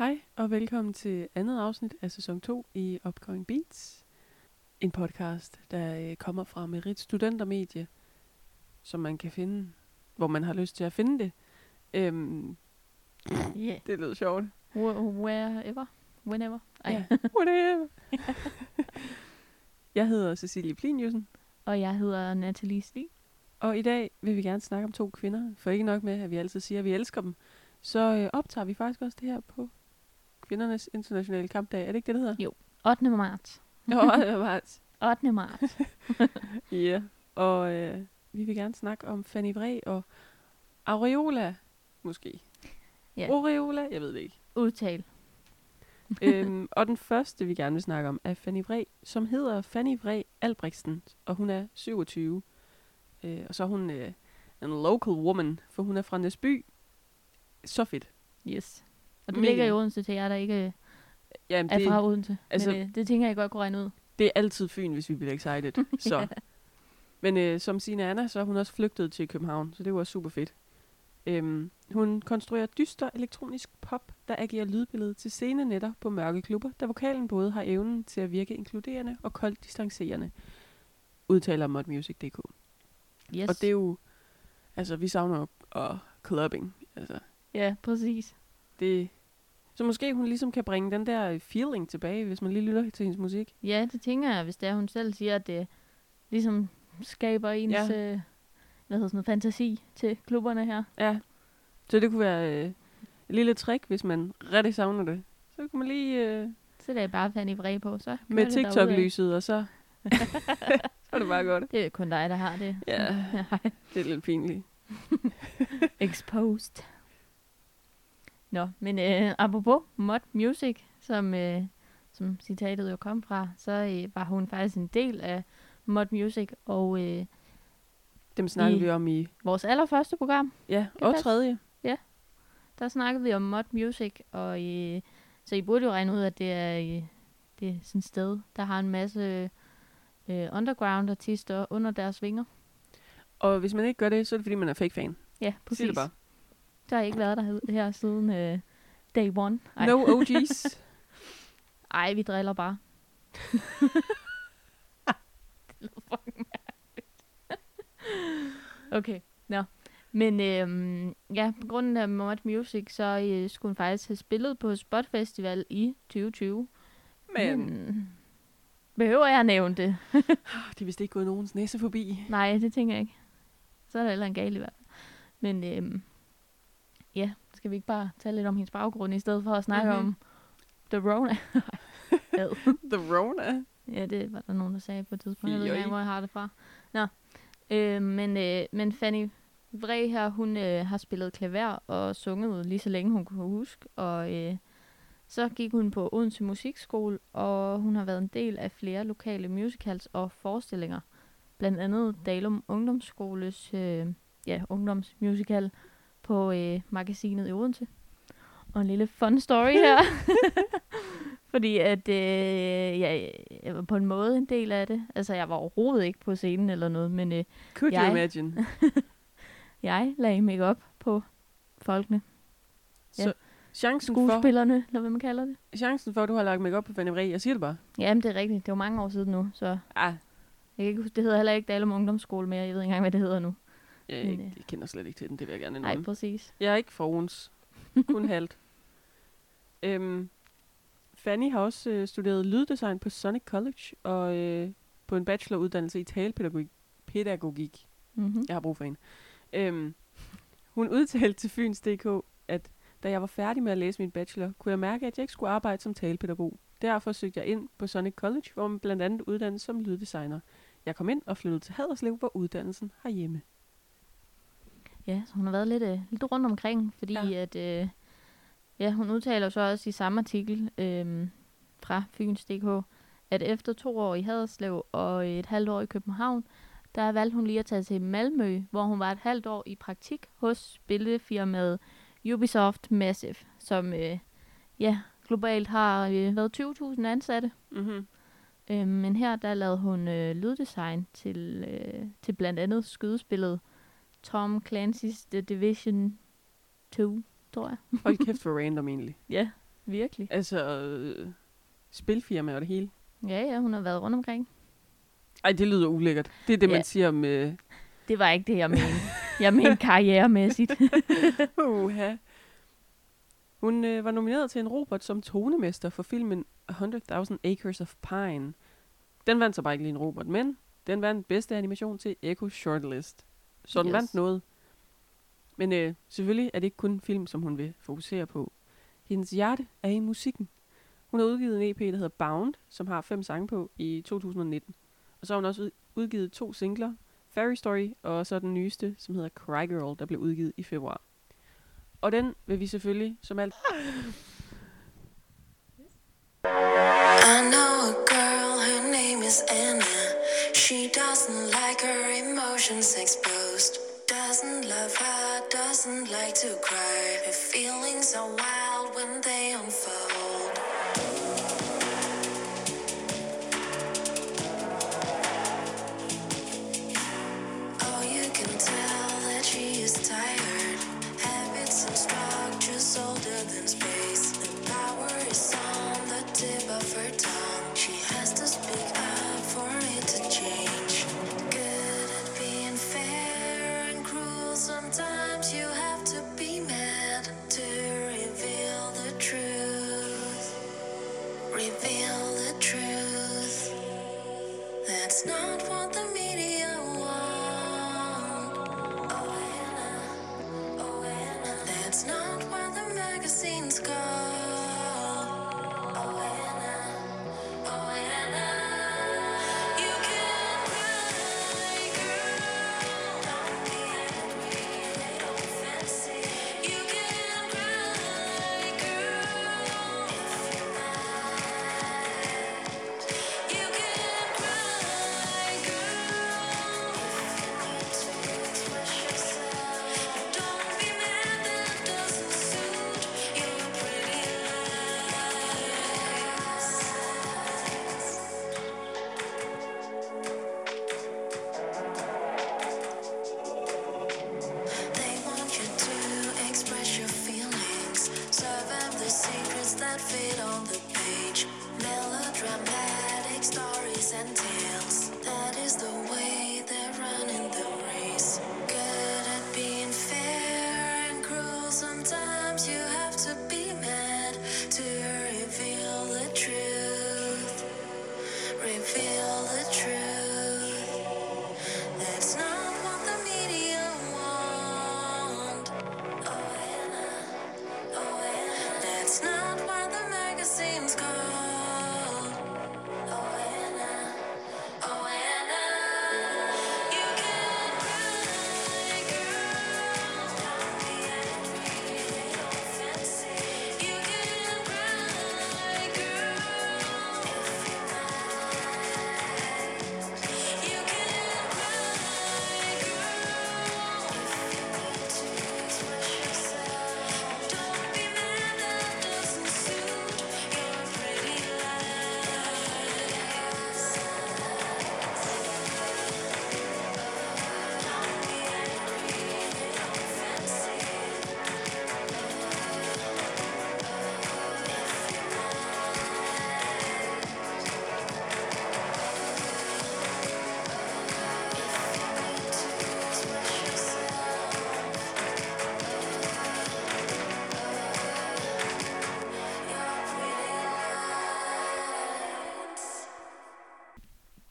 Hej og velkommen til andet afsnit af sæson 2 i Upcoming Beats. En podcast, der øh, kommer fra Merit Studentermedie, som man kan finde, hvor man har lyst til at finde det. Øhm, Yeah. det lyder sjovt. Wherever. Whenever. Ej. Ja, whatever. Jeg hedder Cecilie Pliniusen, Og jeg hedder Nathalie Stig. og i dag vil vi gerne snakke om to kvinder. For ikke nok med, at vi altid siger, at vi elsker dem, så øh, optager vi faktisk også det her på kvindernes internationale kampdag. Er det ikke det, det hedder? 8. marts. Jo, det var marts. 8. marts. Ja, og øh, vi vil gerne snakke om Fanny Vre og Aureola, måske. Ja. Aureola, jeg ved det ikke. Udtal. øhm, og den første, vi gerne vil snakke om, er Fanny Vre, som hedder Fanny Vre Albrechtsen, og hun er 27. Øh, og så er hun øh, en local woman, for hun er fra Næsby. Så fedt. Yes. Og det Mega. ligger i Odense til jer, der ikke Jamen, er det, fra Odense. altså- Men øh, det tænker jeg godt kunne regne ud. det er altid Fyn, hvis vi bliver excited. Så. Men øh, som Sina Anna, så er hun også flygtet til København, så det var super fedt. Øhm, hun konstruerer dyster elektronisk pop, der agerer lydbilledet til scenenetter på mørke klubber, da vokalen både har evnen til at virke inkluderende og koldt distancerende, udtaler modmusic.dk. Yes. Og det er jo, altså vi savner jo og clubbing, altså Ja, præcis. Det, så måske hun ligesom kan bringe den der feeling tilbage, hvis man lige lytter til hendes musik. Ja, det tænker jeg, hvis det er, hun selv siger, at det ligesom skaber ens Ja. øh, hvad hedder sådan noget, fantasi til klubberne her. Ja. Så det kunne være øh, et lille trick, hvis man rigtig savner det. Så kunne man lige øh, Så det er bare Fanny Vre på, så med. TikTok-lyset, og så, så er det bare godt. Det er kun dig, der har det. Ja, det er lidt pinligt. Exposed. Nå, men øh, apropos mod music, som, øh, som citatet jo kom fra, så øh, var hun faktisk en del af mod music, og øh, Dem snakker I- vi om i, vores allerførste program, ja, og passe? tredje. der snakkede vi om mod music, og øh, så I burde jo regne ud, at det er, øh, det er sådan et sted, der har en masse øh, underground artister under deres vinger. Og hvis man ikke gør det, så er det fordi, man er fake fan. Ja, Sig præcis. det bare. Der har ikke været der her siden øh, day one. Ej. No OG's. Ej, vi driller bare. det fucking okay, nå. Men øhm, ja, på grund af Mod Music, så øh, skulle hun faktisk have spillet på Spot Festival i 2020. Men behøver jeg at nævne det? de er vist ikke gået nogens næse forbi. Nej, det tænker jeg ikke. Så er der heller en gal i hvert fald. Men øhm, ja, skal vi ikke bare tale lidt om hendes baggrund, i stedet for at snakke Mhm. mm-hmm. om The Rona? The Rona. Ja, det var der nogen, der sagde på et tidspunkt. Jeg ved ikke hvor jeg har det fra. Nå. Øh, men, øh, men Fanny Vre her, hun øh, har spillet klaver og sunget lige så længe hun kunne huske. Og øh, så gik hun på Odense Musikskole, og hun har været en del af flere lokale musicals og forestillinger. Blandt andet Dalum Ungdomsskoles øh, ja, ungdomsmusical på øh, magasinet i Odense. Og en lille fun story her. Fordi at øh, ja, jeg var på en måde en del af det. Altså, jeg var overhovedet ikke på scenen eller noget, men øh, Could you Jeg- imagine? jeg lagde make på folkene. Ja. Så chancen for, Skuespillerne, eller hvad man kalder det. chancen for, at du har lagt mig op på Fanny Vre, jeg siger det bare. Jamen, det er rigtigt. Det var mange år siden nu, så Ah, jeg kan ikke huske, det hedder heller ikke Dalum Ungdomsskole mere. Jeg ved ikke engang, hvad det hedder nu. Jeg, Men, jeg, kender slet ikke til den, det vil jeg gerne Nej, indrømme. præcis. Jeg er ikke fra Odense. Kun halvt. Øhm, Fanny har også øh, studeret lyddesign på Sonic College og øh, på en bacheloruddannelse i talepædagogik. Pædagogik. Mm-hmm. Jeg har brug for en. Øhm, hun udtalte til Fyns.dk, at da jeg var færdig med at læse min bachelor, kunne jeg mærke, at jeg ikke skulle arbejde som talepædagog. Derfor søgte jeg ind på Sonic College, hvor man blandt andet uddannes som lyddesigner. Jeg kom ind og flyttede til Haderslev, hvor uddannelsen har hjemme. Ja, så hun har været lidt, øh, lidt rundt omkring, fordi Ja. at, øh, ja, hun udtaler så også i samme artikel øh, fra Fyns.dk, at efter to år i Haderslev og et halvt år i København, der valgte hun lige at tage til Malmø, hvor hun var et halvt år i praktik hos spillefirmaet Ubisoft Massive, som øh, ja, globalt har øh, været 20.000 ansatte. Mm-hmm. Øh, men her der lavede hun øh, lyddesign til, øh, til blandt andet skydespillet Tom Clancy's The Division 2, tror jeg. Hold kæft for random egentlig. Ja, Virkelig. Altså, øh, spilfirma og det hele. Ja, ja, hun har været rundt omkring. Ej, det lyder ulækkert. Det er det, Ja. man siger om... Øh, Det var ikke det, jeg mente. Jeg mente karrieremæssigt. uha. Hun øh, var nomineret til en Robert som tonemester for filmen 100.000 Acres of Pine. Den vandt så bare ikke lige en Robert, men den vandt bedste animation til Echo Shortlist. Så den Yes. vandt noget. Men øh, selvfølgelig er det ikke kun film, som hun vil fokusere på. Hendes hjerte er i musikken. Hun har udgivet en EP, der hedder Bound, som har fem sange på i 2019. Og så har hun også ud- udgivet to singler, Fairy Story, og så den nyeste, som hedder Cry Girl, der blev udgivet i februar. Og den vil vi selvfølgelig, som alt... I know a girl, her name is Anna. She doesn't like her emotions exposed. Doesn't love her, doesn't like to cry. Her feelings are wild when they unfold.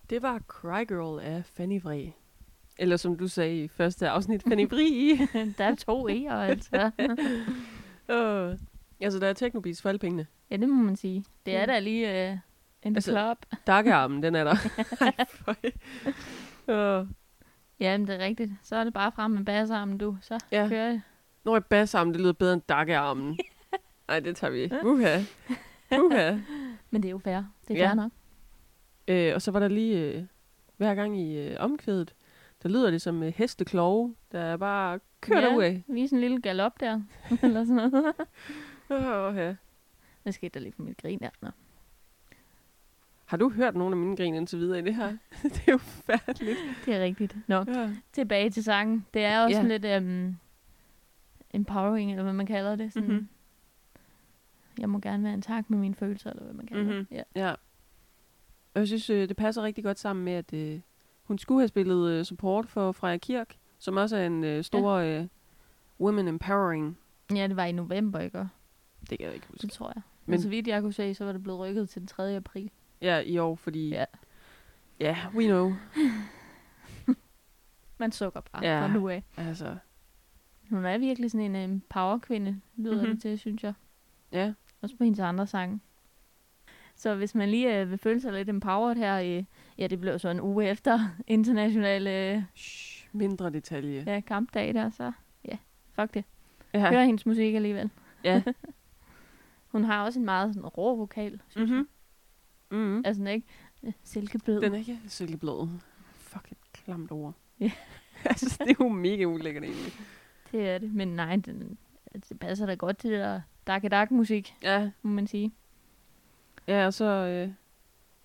Det var Cry Girl af Fanny Vre. Eller som du sagde i første afsnit, Fanny Vri. Der er to E'er, altså. uh, altså, der er Technobeats for alle pengene. Ja, det må man sige. Det er Mm. da lige uh, en Altså- club. Dakkearmen, den er der. Uh, Ja, men det er rigtigt. Så er det bare frem med bassarmen, du. Så Ja. kører det. nu er bassarmen, det lyder bedre end dakkearmen. Nej, det tager vi. Uha. Uha. Men det er jo fair. Det er Ja. fair nok. Øh, og så var der lige øh, hver gang i øh, omkvædet, der lyder det som øh, hesteklove, der er bare kørt Ja. away. Vise en lille galop der. Eller sådan noget. Oh, ja. Det skete der lige for mit grin der. Nå. Har du hørt nogle af mine grin indtil videre i det her? det er jo færdigt. Det er rigtigt. Nå, Ja. tilbage til sangen. Det er også Ja. lidt um, empowering, eller hvad man kalder det. Sådan, Mhm. mm-hmm. jeg må gerne være en tak med mine følelser, eller hvad man kalder Mhm. det. Ja. Ja. Og jeg synes, øh, det passer rigtig godt sammen med, at øh, hun skulle have spillet øh, support for Freja Kirk, som også er en øh, stor øh, women empowering. ja, det var i november, ikke? Det kan jeg ikke huske. Det tror jeg. Men, Men- så vidt jeg kunne se, så var det blevet rykket til den 3. april. Ja, i år, fordi... Ja. Ja, we know. Man sukker bare Ja. ja. fra nu af. Altså, Hun er virkelig sådan en um, powerkvinde, lyder Mhm. mm-hmm. det til, synes jeg. ja. Også på hendes andre sange. Så hvis man lige øh, vil føle sig lidt empowered her, i, ja, det blev så en uge efter international øh, Shh, mindre detalje. ja, kampdag der, så ja, fuck det. Ja. Hør hendes musik alligevel. ja. Hun har også en meget sådan rå vokal, synes mm-hmm. Mm-hmm. Mm-hmm. jeg. Altså den er ikke øh, silkeblød. Den er ikke silkeblå. Fuck et klamt ord. Ja. altså, det er jo mega ulækkert egentlig. Det er det. Men nej, den, altså, det passer da godt til der dark musik, Ja, må man sige. Ja og så... Øh,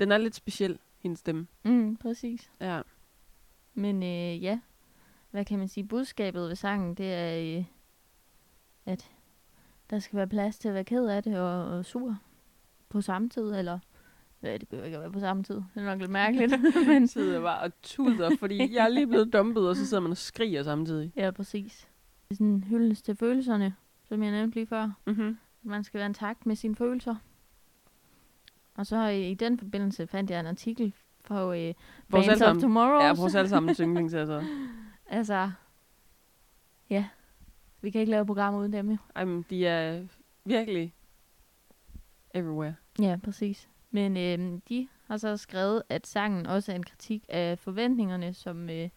den er lidt speciel, hendes stemme. Mm, præcis. Ja. Men øh, ja, hvad kan man sige? Budskabet ved sangen, det er, øh, at der skal være plads til at være ked af det og, og sur på samme tid, eller ja, det behøver ikke at være på samme tid. Det er nok lidt mærkeligt. men sidder bare og tuder, fordi jeg er lige blevet dumpet, og så sidder man og skriger samtidig. ja, præcis. Det er sådan en hyldest til følelserne, som jeg nævnte lige før. Mm-hmm. Man skal være takt med sine følelser. Og så i, i den forbindelse fandt jeg en artikel fra øh, Bands of allesammen, Tomorrow. ja, vores alle sammen yndlings, altså. Altså, ja. Vi kan ikke lave programmer uden dem, jo. Ej, men de er virkelig everywhere. Ja, præcis. Men øh, de har så skrevet, at sangen også er en kritik af forventningerne, som, øh,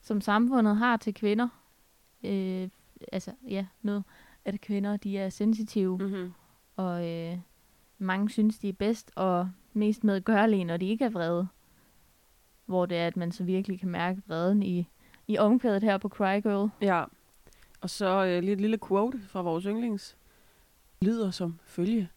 som samfundet har til kvinder. Øh, altså, ja, med at kvinder, de er sensitive, mm. Mm-hmm. og øh, mange synes, de er bedst og mest medgørlige, når de ikke er vrede. Hvor det er, at man så virkelig kan mærke vreden i, i omkvædet her på Cry Girl. Ja. Og så øh, lige et lille quote fra vores yndlings. Lyder som følge.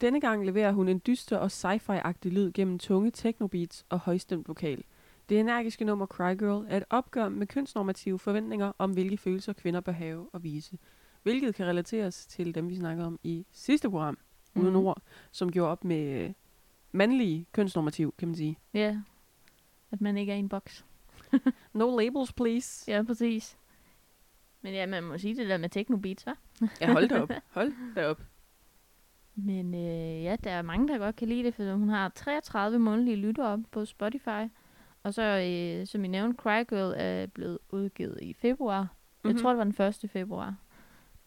Denne gang leverer hun en dyster og sci-fi-agtig lyd gennem tunge technobeats og højstemt vokal. Det energiske nummer Cry Girl er et opgør med kønsnormative forventninger om, hvilke følelser kvinder bør have og vise. Hvilket kan relateres til dem, vi snakkede om i sidste program uden Mhm. ord, som gjorde op med øh, mandlige kønsnormativ, kan man sige. Ja, at man ikke er i en boks. No labels, please. Ja, præcis. Men ja, man må sige det der med technobeats, hva'? Ja, hold da op. Hold da op. Men øh, ja, der er mange, der godt kan lide det, for hun har 33 månedlige lyttere på Spotify. Og så, øh, som I nævnte, Cry Girl er blevet udgivet i februar. Mm-hmm. Jeg Mhm. tror, det var den 1. februar.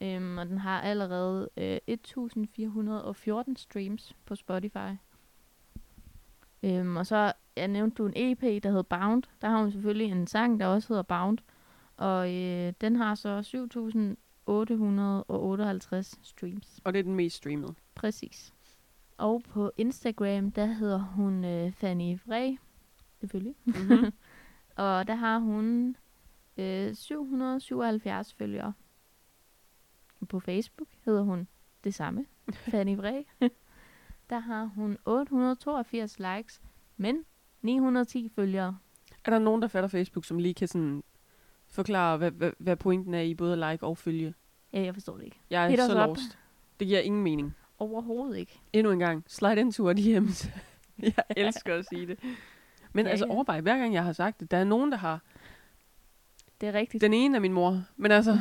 Øhm, og den har allerede øh, 1414 streams på Spotify. Øhm, og så jeg nævnte du en EP, der hedder Bound. Der har hun selvfølgelig en sang, der også hedder Bound. Og øh, den har så 7858 streams. Og det er den mest streamede. Præcis. Og på Instagram, der hedder hun øh, Fanny Vre, selvfølgelig. Mm-hmm. Og der har hun øh, 777 følgere. På Facebook hedder hun det samme, Fanny Vre. der har hun 882 likes, men 910 følgere. Er der nogen, der fatter Facebook, som lige kan sådan forklare, hvad, hvad, hvad pointen er i både like og følge? Ja, jeg forstår det ikke. Jeg er Hit så lost. Det giver ingen mening. Overhovedet ikke. Endnu en gang. Slide into our DM's. jeg elsker at sige det. Men Ja, altså ja. overvej, hver gang jeg har sagt det, der er nogen, der har... Det er rigtigt. Den ene er min mor, men altså...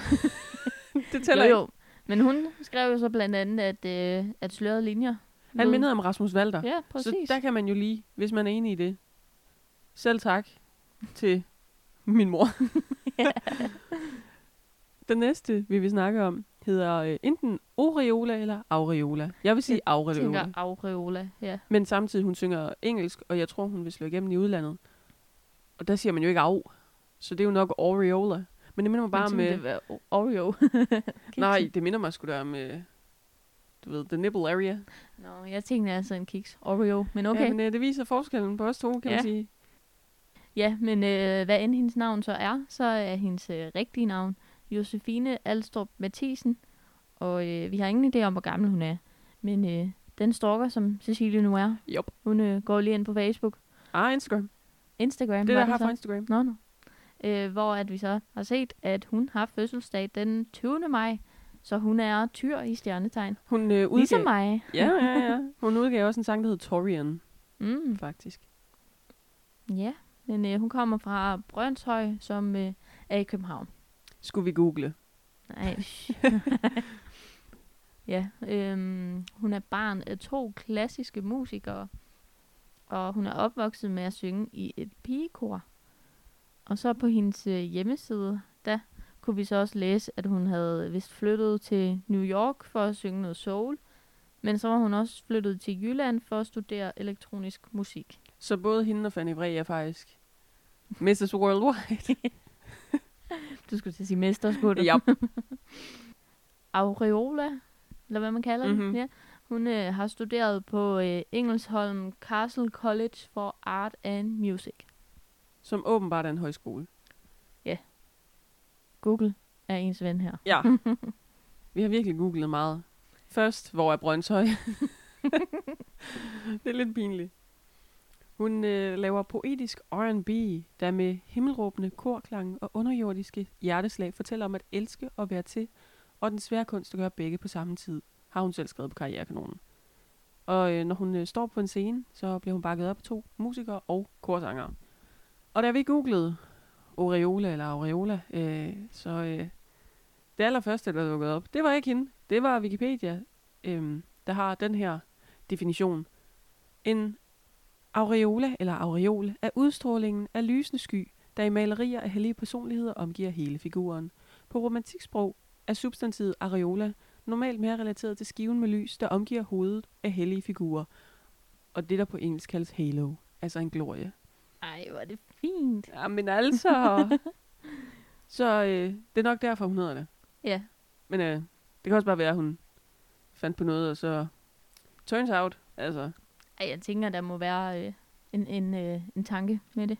det tæller jo, ikke. jo. Men hun skrev jo så blandt andet, at, øh, at slørede linjer. Han lød- mindede om Rasmus Walter. Ja, præcis. Så der kan man jo lige, hvis man er enig i det. Selv tak til min mor. Den næste, vi vil snakke om, hedder øh, enten Aureola eller Aureola. Jeg vil sige Jeg Aureola. tænker aureola, ja. Men samtidig, hun synger engelsk, og jeg tror, hun vil slå igennem i udlandet. Og der siger man jo ikke af. Så det er jo nok Aureola. Men det minder mig bare tænkte, det var Oreo. Nej, det minder mig sgu da med... Du ved, the nipple area. Nå, jeg tænkte altså en kiks. Oreo, men okay. Ja, men øh, det viser forskellen på os to, kan Ja. man sige. ja, men øh, hvad end hendes navn så er, så er hendes øh, rigtige navn Josefine Alstrup Mathisen. Og øh, vi har ingen idé om, hvor gammel hun er. Men øh, den stalker, som Cecilie nu er, Jop. hun øh, går lige ind på Facebook. Ah, Instagram. Instagram Det der har fra Instagram. Nå, nå. Øh, hvor at vi så har set, at hun har fødselsdag den 20. maj Så hun er tyr i stjernetegn. Hun øh, udgav... Ligesom mig. Ja, ja, ja. Hun udgav også en sang, der hed Torian, Mm. faktisk. Ja, men øh, hun kommer fra Brøndshøj, som øh, er i København. Skulle vi google. Nej. ja, øhm, hun er barn af to klassiske musikere, og hun er opvokset med at synge i et pigekor. Og så på hendes øh, hjemmeside, der kunne vi så også læse, at hun havde vist flyttet til New York for at synge noget soul, men så var hun også flyttet til Jylland for at studere elektronisk musik. Så både hende og Fanny Vre er faktisk Mrs. Worldwide. Du skulle til at sige mesterskutter. ja. Aureola, eller hvad man kalder mm-hmm. Mhm. det. Ja. Hun øh, har studeret på øh, Engelsholm Castle College for Art and Music. Som åbenbart er en højskole. Google er ens ven her. Ja. vi har virkelig googlet meget. Først, hvor er Brøndshøj? det er lidt pinligt. Hun øh, laver poetisk R&B, der med himmelråbende korklange og underjordiske hjerteslag fortæller om at elske og være til, og den svære kunst at gøre begge på samme tid, har hun selv skrevet på Karrierekanonen. Og øh, når hun øh, står på en scene, så bliver hun bakket op af to musikere og korsangere. Og da vi googlede Aureola eller Aureola, øh, så øh, det allerførste, der dukkede op, det var ikke hende. Det var Wikipedia, øh, der har den her definition. En aureola eller aureol er udstrålingen af lysende sky, der i malerier af hellige personligheder omgiver hele figuren. På romantiksprog er substantivet areola normalt mere relateret til skiven med lys, der omgiver hovedet af hellige figurer, og det der på engelsk kaldes halo, altså en glorie. Ej, hvor er det fint. Ja, men altså... så øh, det er nok derfor, hun hedder det. Ja, Men øh, det kan også bare være, at hun fandt på noget, og så... Turns out, altså... Ej, jeg tænker, der må være øh, en, en, øh, en tanke med det.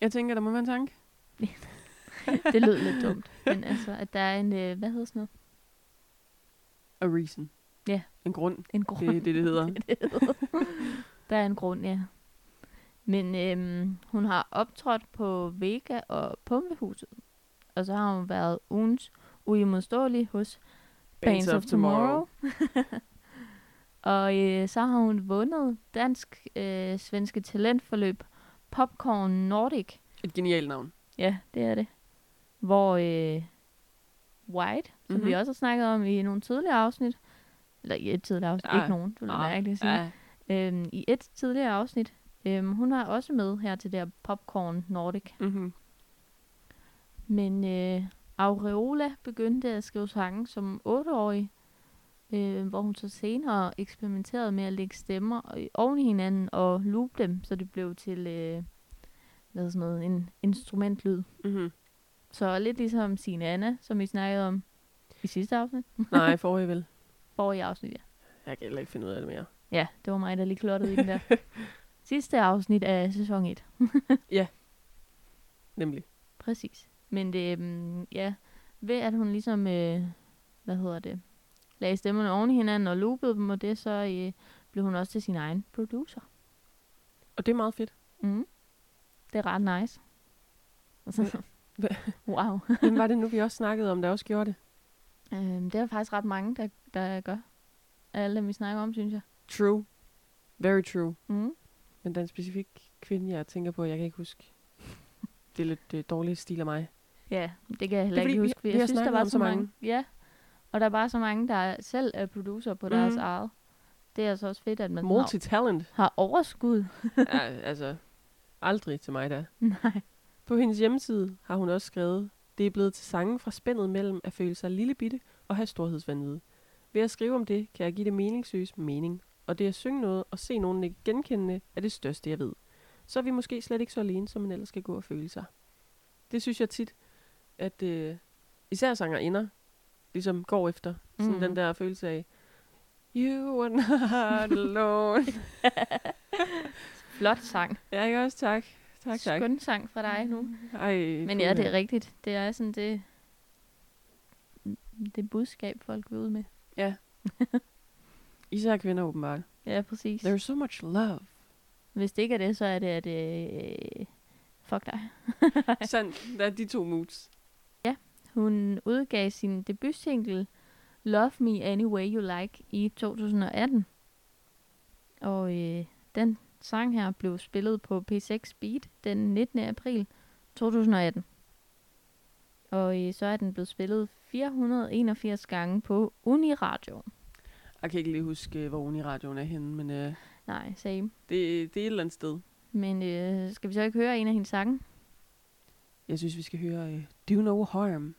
Jeg tænker, der må være en tanke. Det lød lidt dumt. Men altså, at der er en, øh, hvad hedder sådan noget? A reason. Ja. En grund. En grund. Det er det, det hedder. det, det hedder. Der er en grund, ja. Men øhm, hun har optrådt på Vega og Pumpehuset. Og så har hun været ugens uimodståelig hos Bands of Tomorrow. og øh, så har hun vundet dansk øh, talentforløb Popcorn Nordic. Et genialt navn. Ja, det er det. Hvor øh, White, som mm-hmm. vi Mhm. også har snakket om i nogle tidligere afsnit, eller i et tidligere afsnit, Ja. ikke nogen, du vil Ah, mærkeligt at sige. Ja. Øhm, I et tidligere afsnit. Øhm, hun er også med her til der Popcorn Nordic. Mm-hmm. Men øh, Aureola begyndte at skrive sange som 8-årig, øh, hvor hun så senere eksperimenterede med at lægge stemmer oven i hinanden og loop dem, så det blev til øh, hvad sådan noget, en instrumentlyd. Mm-hmm. Så lidt ligesom Signe Anna, som vi snakkede om i sidste afsnit. Nej, forrige vel. Forrige afsnit, ja. Jeg kan heller ikke finde ud af det mere. Ja, det var mig, der lige klottede i den der. Sidste afsnit af sæson 1. Nemlig. Præcis. Men det, um, ja, ved at hun ligesom, øh, hvad hedder det, lagde stemmerne oven i hinanden og loopede dem, og det så øh, blev hun også til sin egen producer. Og det er meget fedt. Mm. Det er ret nice. Og så, Hva- wow. Hvem var det nu, vi også snakkede om, der også gjorde det? øhm, det er faktisk ret mange, der, der gør. Alle dem, vi snakker om, synes jeg. True. Very true. Mm. Men den specifik kvinde, jeg tænker på, jeg kan ikke huske. Det er lidt øh, dårlig stil af mig. Ja, det kan jeg heller ikke vi- huske. vi Jeg har synes, der var om så mange. mange. Ja, og der er bare så mange, der selv er producer på deres Mhm. eget. Det er altså også fedt, at man har, Multitalent. har overskud. ja, altså, aldrig til mig da. Nej. På hendes hjemmeside har hun også skrevet, det er blevet til sange fra spændet mellem at føle sig lille bitte og have storhedsvandvid. Ved at skrive om det, kan jeg give det meningsløs mening, og det at synge noget og se nogen ikke genkendende er det største, jeg ved. Så er vi måske slet ikke så alene, som man ellers skal gå og føle sig. Det synes jeg tit, at øh, især sanger inder ligesom går efter. Sådan den der følelse af, you are not alone. Flot sang. ja, ikke også? Tak. Tak, tak. Skøn sang fra dig nu. Ej, Men ja, det er rigtigt. Det er sådan det, det budskab, folk vil ud med. Ja. Især kvinder åbenbart. Ja, præcis. There's so much love. Hvis det ikke er det, så er det, at øh, fuck dig. Sandt, der er de to moods. Hun udgav sin debutsingle Love Me Any Way You Like i 2018. Og øh, den sang her blev spillet på P6 Beat den 19. april 2018. Og øh, så er den blevet spillet 481 gange på Uniradio. Jeg kan ikke lige huske, øh, hvor Uniradioen er henne, men øh, Nej, same. det, det er et eller andet sted. Men øh, skal vi så ikke høre en af hendes sange? Jeg synes, vi skal høre øh, Do No Harm.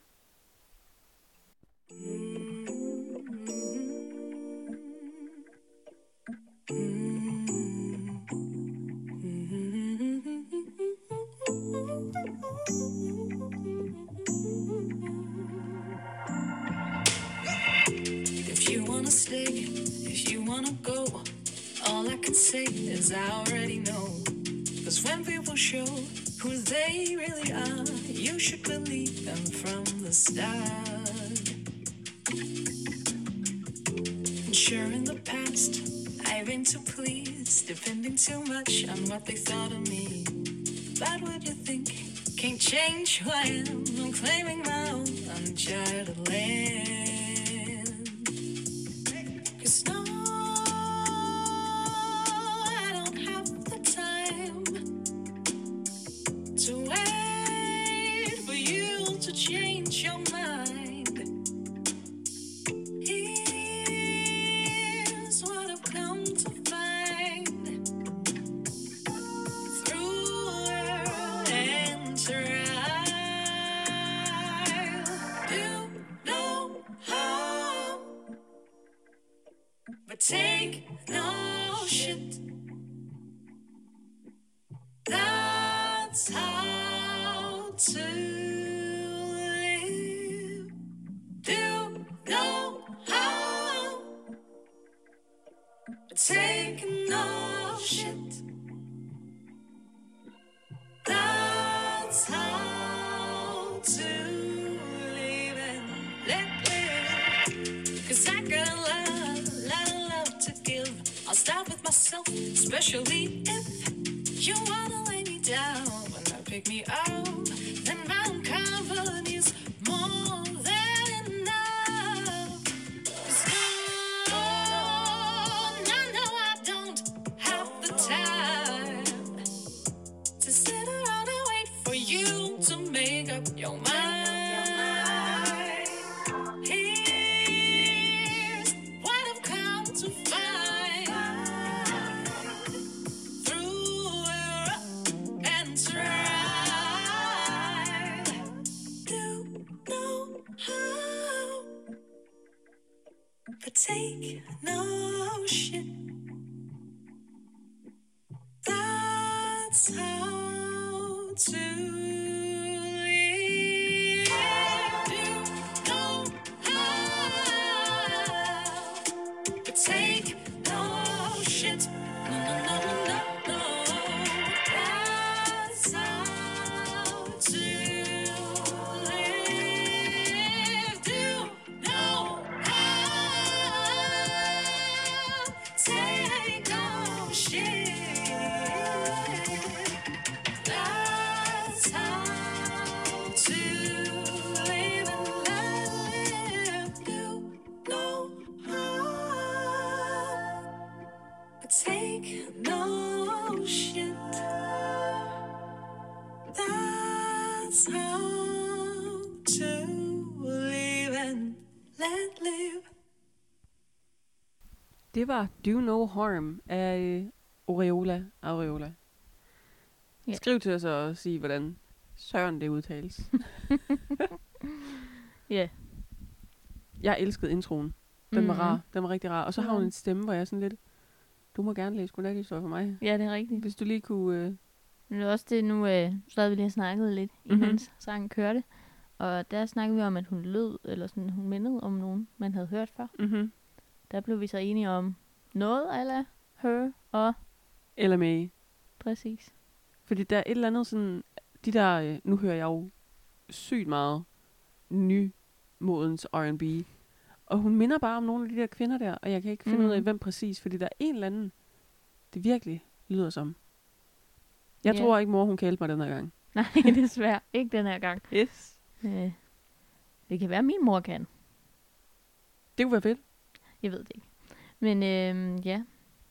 Is I already know. Cause when people show who they really are, you should believe them from the start. And sure, in the past, I've been too pleased, depending too much on what they thought of me. But what you think can't change who I am. Det var Do No Harm af øh, Aureola. Aureola. Ja. Skriv til os og sig, hvordan søren det udtales. Ja. Jeg elskede introen. Den var Mhm. rar. Den var rigtig rar. Og så har hun Ja. en stemme, hvor jeg er sådan lidt... Du må gerne læse godnat for mig. Ja, det er rigtigt. Hvis du lige kunne... Øh, Men det er også det, nu øh, så havde vi lige snakket lidt, Mhm. mm-hmm. sangen kørte. Og der snakkede vi om, at hun lød, eller sådan, hun mindede om nogen, man havde hørt før. mm-hmm. Der blev vi så enige om noget ala her og Eller med. præcis. Fordi der er et eller andet sådan... De der... Øh, nu hører jeg jo sygt meget nymodens R&B. Og hun minder bare om nogle af de der kvinder der, og jeg kan ikke finde mm. ud af, Mhm. hvem præcis, fordi der er en eller anden, det virkelig lyder som. Jeg Ja. tror ikke, mor hun kaldte mig den her gang. Nej, desværre. Ikke den her gang. Yes. Øh, det kan være, min mor kan. Det kunne være fedt. Jeg ved det ikke. Men øhm, ja,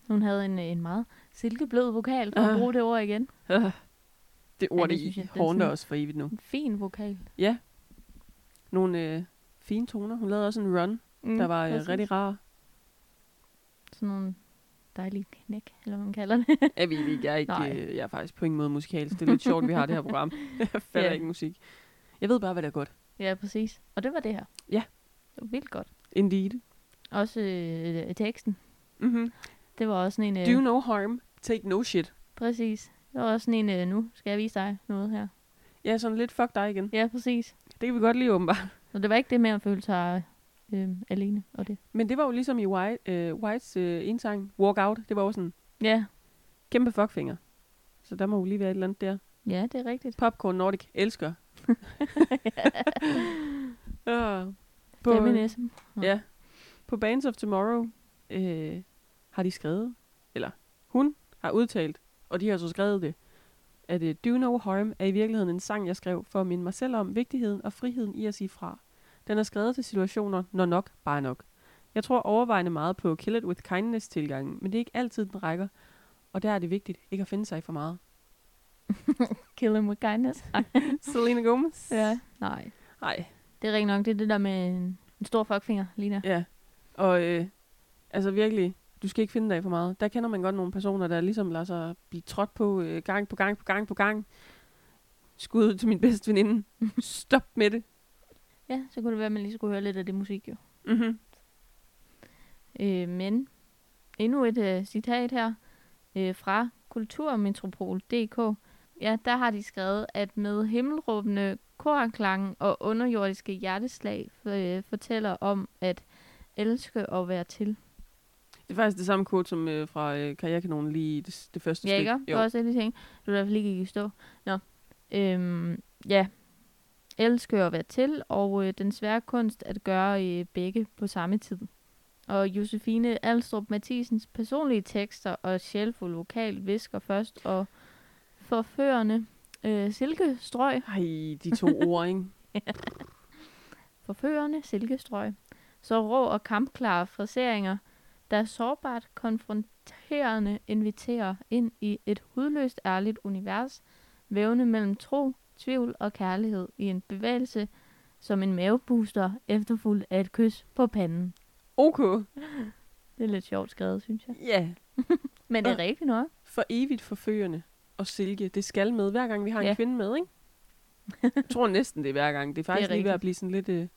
hun havde en, en meget silkeblød vokal, for Ah. at bruge det ord igen. Øh. Det ord, det det, det er håndter os for evigt nu. En fin vokal. Ja. Nogle øh, fine toner. Hun lavede også en run, Mm, der var øh, rigtig rar. Sådan nogle dejlige knæk, eller hvad man kalder det. Jeg ved ikke, jeg er, ikke, øh, jeg er faktisk på ingen måde musikalsk. Det er lidt sjovt, vi har det her program. Jeg fatter Ja. ikke musik. Jeg ved bare, hvad der er godt. ja, præcis. Og det var det her. Ja. Det var vildt godt. Indeed. Også øh, teksten. Mm-hmm. Det var også sådan en... Do Øh, no harm, take no shit. præcis. Det var også sådan en, øh, nu skal jeg vise dig noget her. Ja, sådan lidt fuck dig igen. Ja, præcis. Det kan vi godt lide åbenbart. Så det var ikke det med at føle sig øh, alene og det. Men det var jo ligesom i White, øh, Whites øh, indsang, Walk Out. Det var jo sådan Ja, kæmpe fuckfinger. Så der må jo lige være et eller andet der. ja det er rigtigt. Popcorn Nordic elsker. ja. På, Feminism. ja. På Bands of Tomorrow øh, har de skrevet, eller hun har udtalt, og de har så skrevet det, at øh, Do No Harm er i virkeligheden en sang, jeg skrev for at minde mig selv om vigtigheden og friheden i at sige fra. Den er skrevet til situationer, når nok bare nok. Jeg tror overvejende meget på Kill It With Kindness tilgangen, men det er ikke altid, den rækker. Og der er det vigtigt ikke at finde sig for meget. Kill him with kindness. Selena Gomez? ja. Nej. Nej, Det er rigtig nok. Det er det der med en, en stor fuckfinger, Lina. ja. Og øh, altså virkelig, du skal ikke finde dig for meget. Der kender man godt nogle personer, der ligesom lader sig blive trådt på øh, gang på gang på gang på gang. Skud ud til min bedste veninde. Stop med det. Ja, så kunne det være, at man lige skulle høre lidt af det musik jo. Mm-hmm. Øh, men endnu et øh, citat her øh, fra Kulturmetropol.dk. Ja, der har de skrevet, at med himmelråbende korklang og underjordiske hjerteslag øh, fortæller om at elske og være til. Det er faktisk det samme kode som øh, fra øh, Karrierekanonen lige i det, det første Ja, ikke? stykke. Det var også det, de tænkte. Det var derfor lige gik i stå. Nå. Øhm, ja. Elske og være til, og øh, den svære kunst at gøre øh, begge på samme tid. Og Josefine Alstrup Mathisens personlige tekster og sjælfuld vokal visker først, og forførende øh, silkestrøg, Ej, de to ord, ikke? forførende silkestrøg, så rå og kampklare fraseringer, der sårbart konfronterende inviterer ind i et hudløst ærligt univers, vævende mellem tro, tvivl og kærlighed i en bevægelse som en mavebooster efterfulgt af et kys på panden. OK. Det er lidt sjovt skrevet, synes jeg. Ja. Men det er rigtigt nok. For evigt forførende og silke. Det skal med, hver gang vi har en Ja. kvinde med, ikke? Jeg tror næsten, det er hver gang. Det er faktisk Det er lige ved at blive sådan lidt... Øh...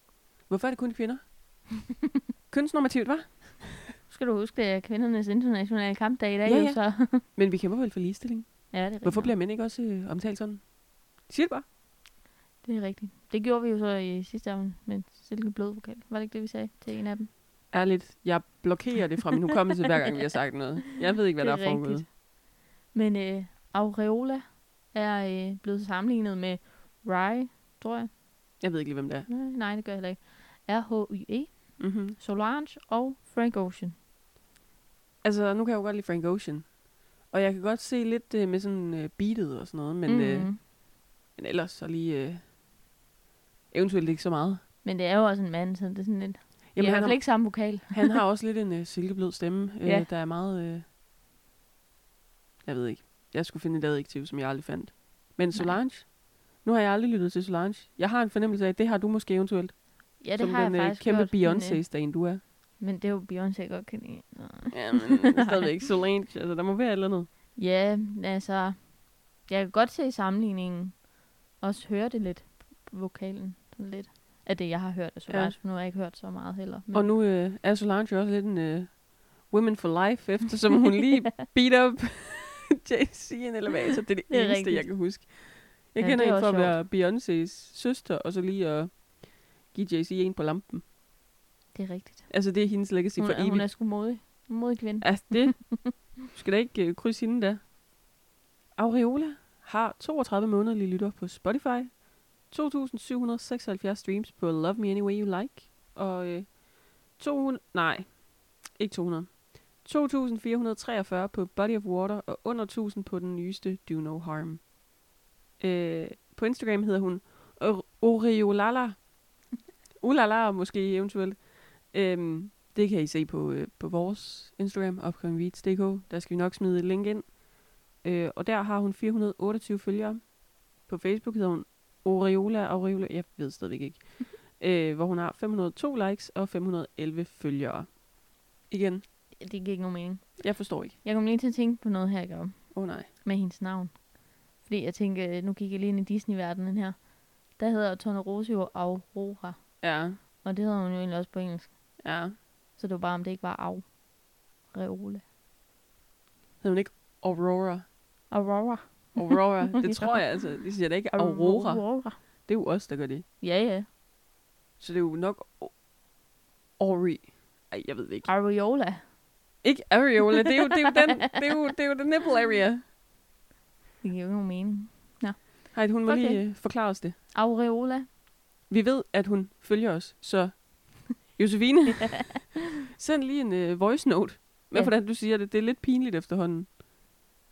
Hvorfor er det kun kvinder? Kønsnormativt, hva'? Skal du huske, det er kvindernes internationale kampdag i dag, Ja, ja. så... Men vi kæmper vel for ligestilling. ja, det er rigtigt. Hvorfor bliver mænd ikke også øh, omtalt sådan? Sig det bare. Det er rigtigt. Det gjorde vi jo så i sidste aften med silkeblød vokal. Var det ikke det, vi sagde til en af dem? Ærligt, jeg blokerer det fra min hukommelse, hver gang vi har sagt noget. Jeg ved ikke, hvad Det der er er foregået. Men øh, Aureola er øh, blevet sammenlignet med Rye, tror jeg. Jeg ved ikke lige, hvem det er. Nej, nej, det gør jeg heller ikke. R-H-Y-E, Mm-hmm. Solange og Frank Ocean. Altså, nu kan jeg jo godt lide Frank Ocean. Og jeg kan godt se lidt øh, med sådan øh, beatet og sådan noget, men, mm. øh, Mhm. men ellers så lige... Øh, eventuelt ikke så meget. Men det er jo også en mand, så det er sådan lidt... Jamen, han har ikke samme vokal. han har også lidt en øh, silkeblød stemme, øh, Ja. der er meget... Øh, jeg ved ikke. Jeg skulle finde et adjektiv, som jeg aldrig fandt. Men Solange? Nu har jeg aldrig lyttet til Solange. Jeg har en fornemmelse af, at det har du måske eventuelt. Ja, det som har den jeg øh, faktisk kæmpe øh, Beyoncé-stan, du er. Men det er jo Beyoncé jeg godt kan lide. Nå. Ja, men stadigvæk Solange. Altså, der må være et eller andet. Ja, altså... Jeg kan godt se sammenligningen. Også høre det lidt. Vokalen. Sådan lidt. Af det, jeg har hørt af Solange. Ja. For nu har jeg ikke hørt så meget heller. Men, Og nu øh, er Solange jo også lidt en øh, women for life, eftersom hun lige beat up Jay-Z i en elevator. Det er det, Det er eneste, rigtigt. jeg kan huske. Jeg Ja, kender er en for at være Beyoncés søster, og så lige at give Jay-Z en på lampen. det er rigtigt. Altså, det er hendes legacy Hun, for er, hun evigt. er sgu modig. Modig kvinde. Altså, det du skal da ikke øh, krydse hende der. Aureola har 32 månedlige lytter på Spotify, 2.776 streams på Love Me Any Way You Like, og øh, 200, nej, ikke 200, 2.443 på Body of Water, og under 1.000 på den nyeste Do No Harm. Øh, på Instagram hedder hun Or- Oreolala. Ulala måske eventuelt. Øhm, det kan I se på, øh, på vores Instagram, upcomingreads.dk. Der skal vi nok smide et link ind. Øh, og der har hun 428 følgere. På Facebook hedder hun Oreola Aureola, jeg ved stadigvæk ikke. øh, hvor hun har 502 likes og 511 følgere. Igen, Det giver ikke nogen mening. jeg forstår ikke. Jeg kom lige til at tænke på noget her, ikke? om- Åh oh, nej. med hendes navn. Fordi jeg tænker, nu gik jeg lige ind i Disney-verdenen her. Der hedder Tornerose jo Aurora. Ja, Og det hedder hun jo egentlig også på engelsk. ja. Så det var bare, om det ikke var Au. Reole. Hedder hun ikke Aurora? Aurora. Aurora, det tror jeg altså. De siger da ikke Aurora. Aurora. Det er jo os, der gør det. Ja, ja. Så det er jo nok Ori. Ej, jeg ved det ikke. Areola. Ikke areola, det er jo, det er jo den, det er jo, det er jo den nipple area. Det giver jo ikke nogen mening. Hej, hun må Okay. okay. lige øh, forklare os det. Aureola. Vi ved, at hun følger os, så Josefine, send lige en uh, voice note med, Ja. ja. hvordan du siger det. Det er lidt pinligt efterhånden.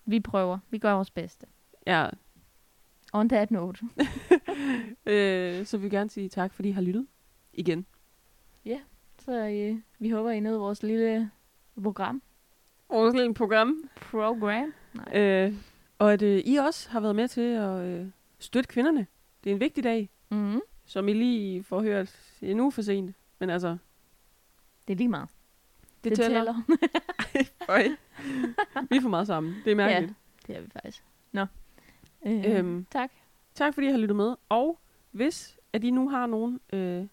Vi prøver. Vi gør vores bedste. Ja, On that note. øh, så vi vil gerne sige tak, fordi I har lyttet igen. Så øh, vi håber, I nød vores lille program. Vores lille program. Program. Nej. Øh, og at øh, I også har været med til at øh, støtte kvinderne. Det er en vigtig dag, Mm-hmm. Som I lige får hørt en uge for sent. Men altså, Det er lige meget. det, det tæller. Øj. Vi er for meget sammen. Det er mærkeligt. Det er vi faktisk. Nå. Øh, Øhm. tak. Tak fordi I har lyttet med. Og hvis at I nu har nogle, øh,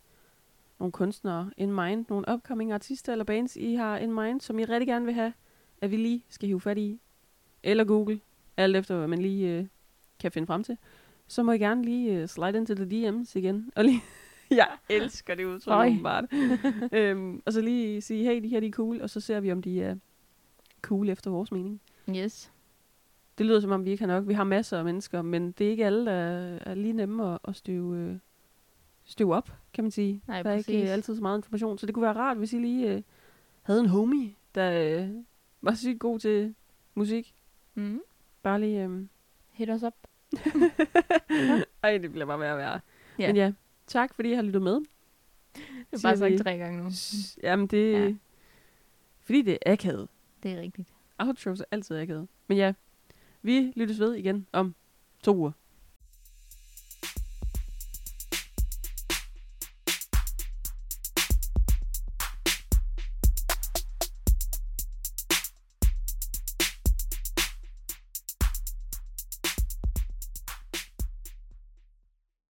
nogle kunstnere in mind, nogle upcoming artister eller bands, I har in mind, som I rigtig gerne vil have, at vi lige skal hive fat i, eller Google, alt efter hvad man lige øh, kan finde frem til, så må I gerne lige øh, slide into the DM's igen. Og lige, jeg elsker det udtryk, åbenbart. øhm, og så lige sige, hey, de her de er cool, og så ser vi, om de er cool efter vores mening. Yes. Det lyder som om, vi ikke har nok. Vi har masser af mennesker, men det er ikke alle, der er lige nemme at, at støve, øh, støve op, kan man sige. Nej, der er ikke præcis. øh, altid så meget information. Så det kunne være rart, hvis I lige øh, havde en homie, der øh, var sygt god til musik. Mm. Bare lige... Øh... Hit os op. Ej, det bliver bare værre og værre. Ja. Men ja, tak fordi I har lyttet med. Det Siger bare sagt tre gange nu. Jamen det... Ja. Fordi det er akavet. Det er rigtigt. Outros er altid akavet. Men ja, vi lyttes ved igen om to uger.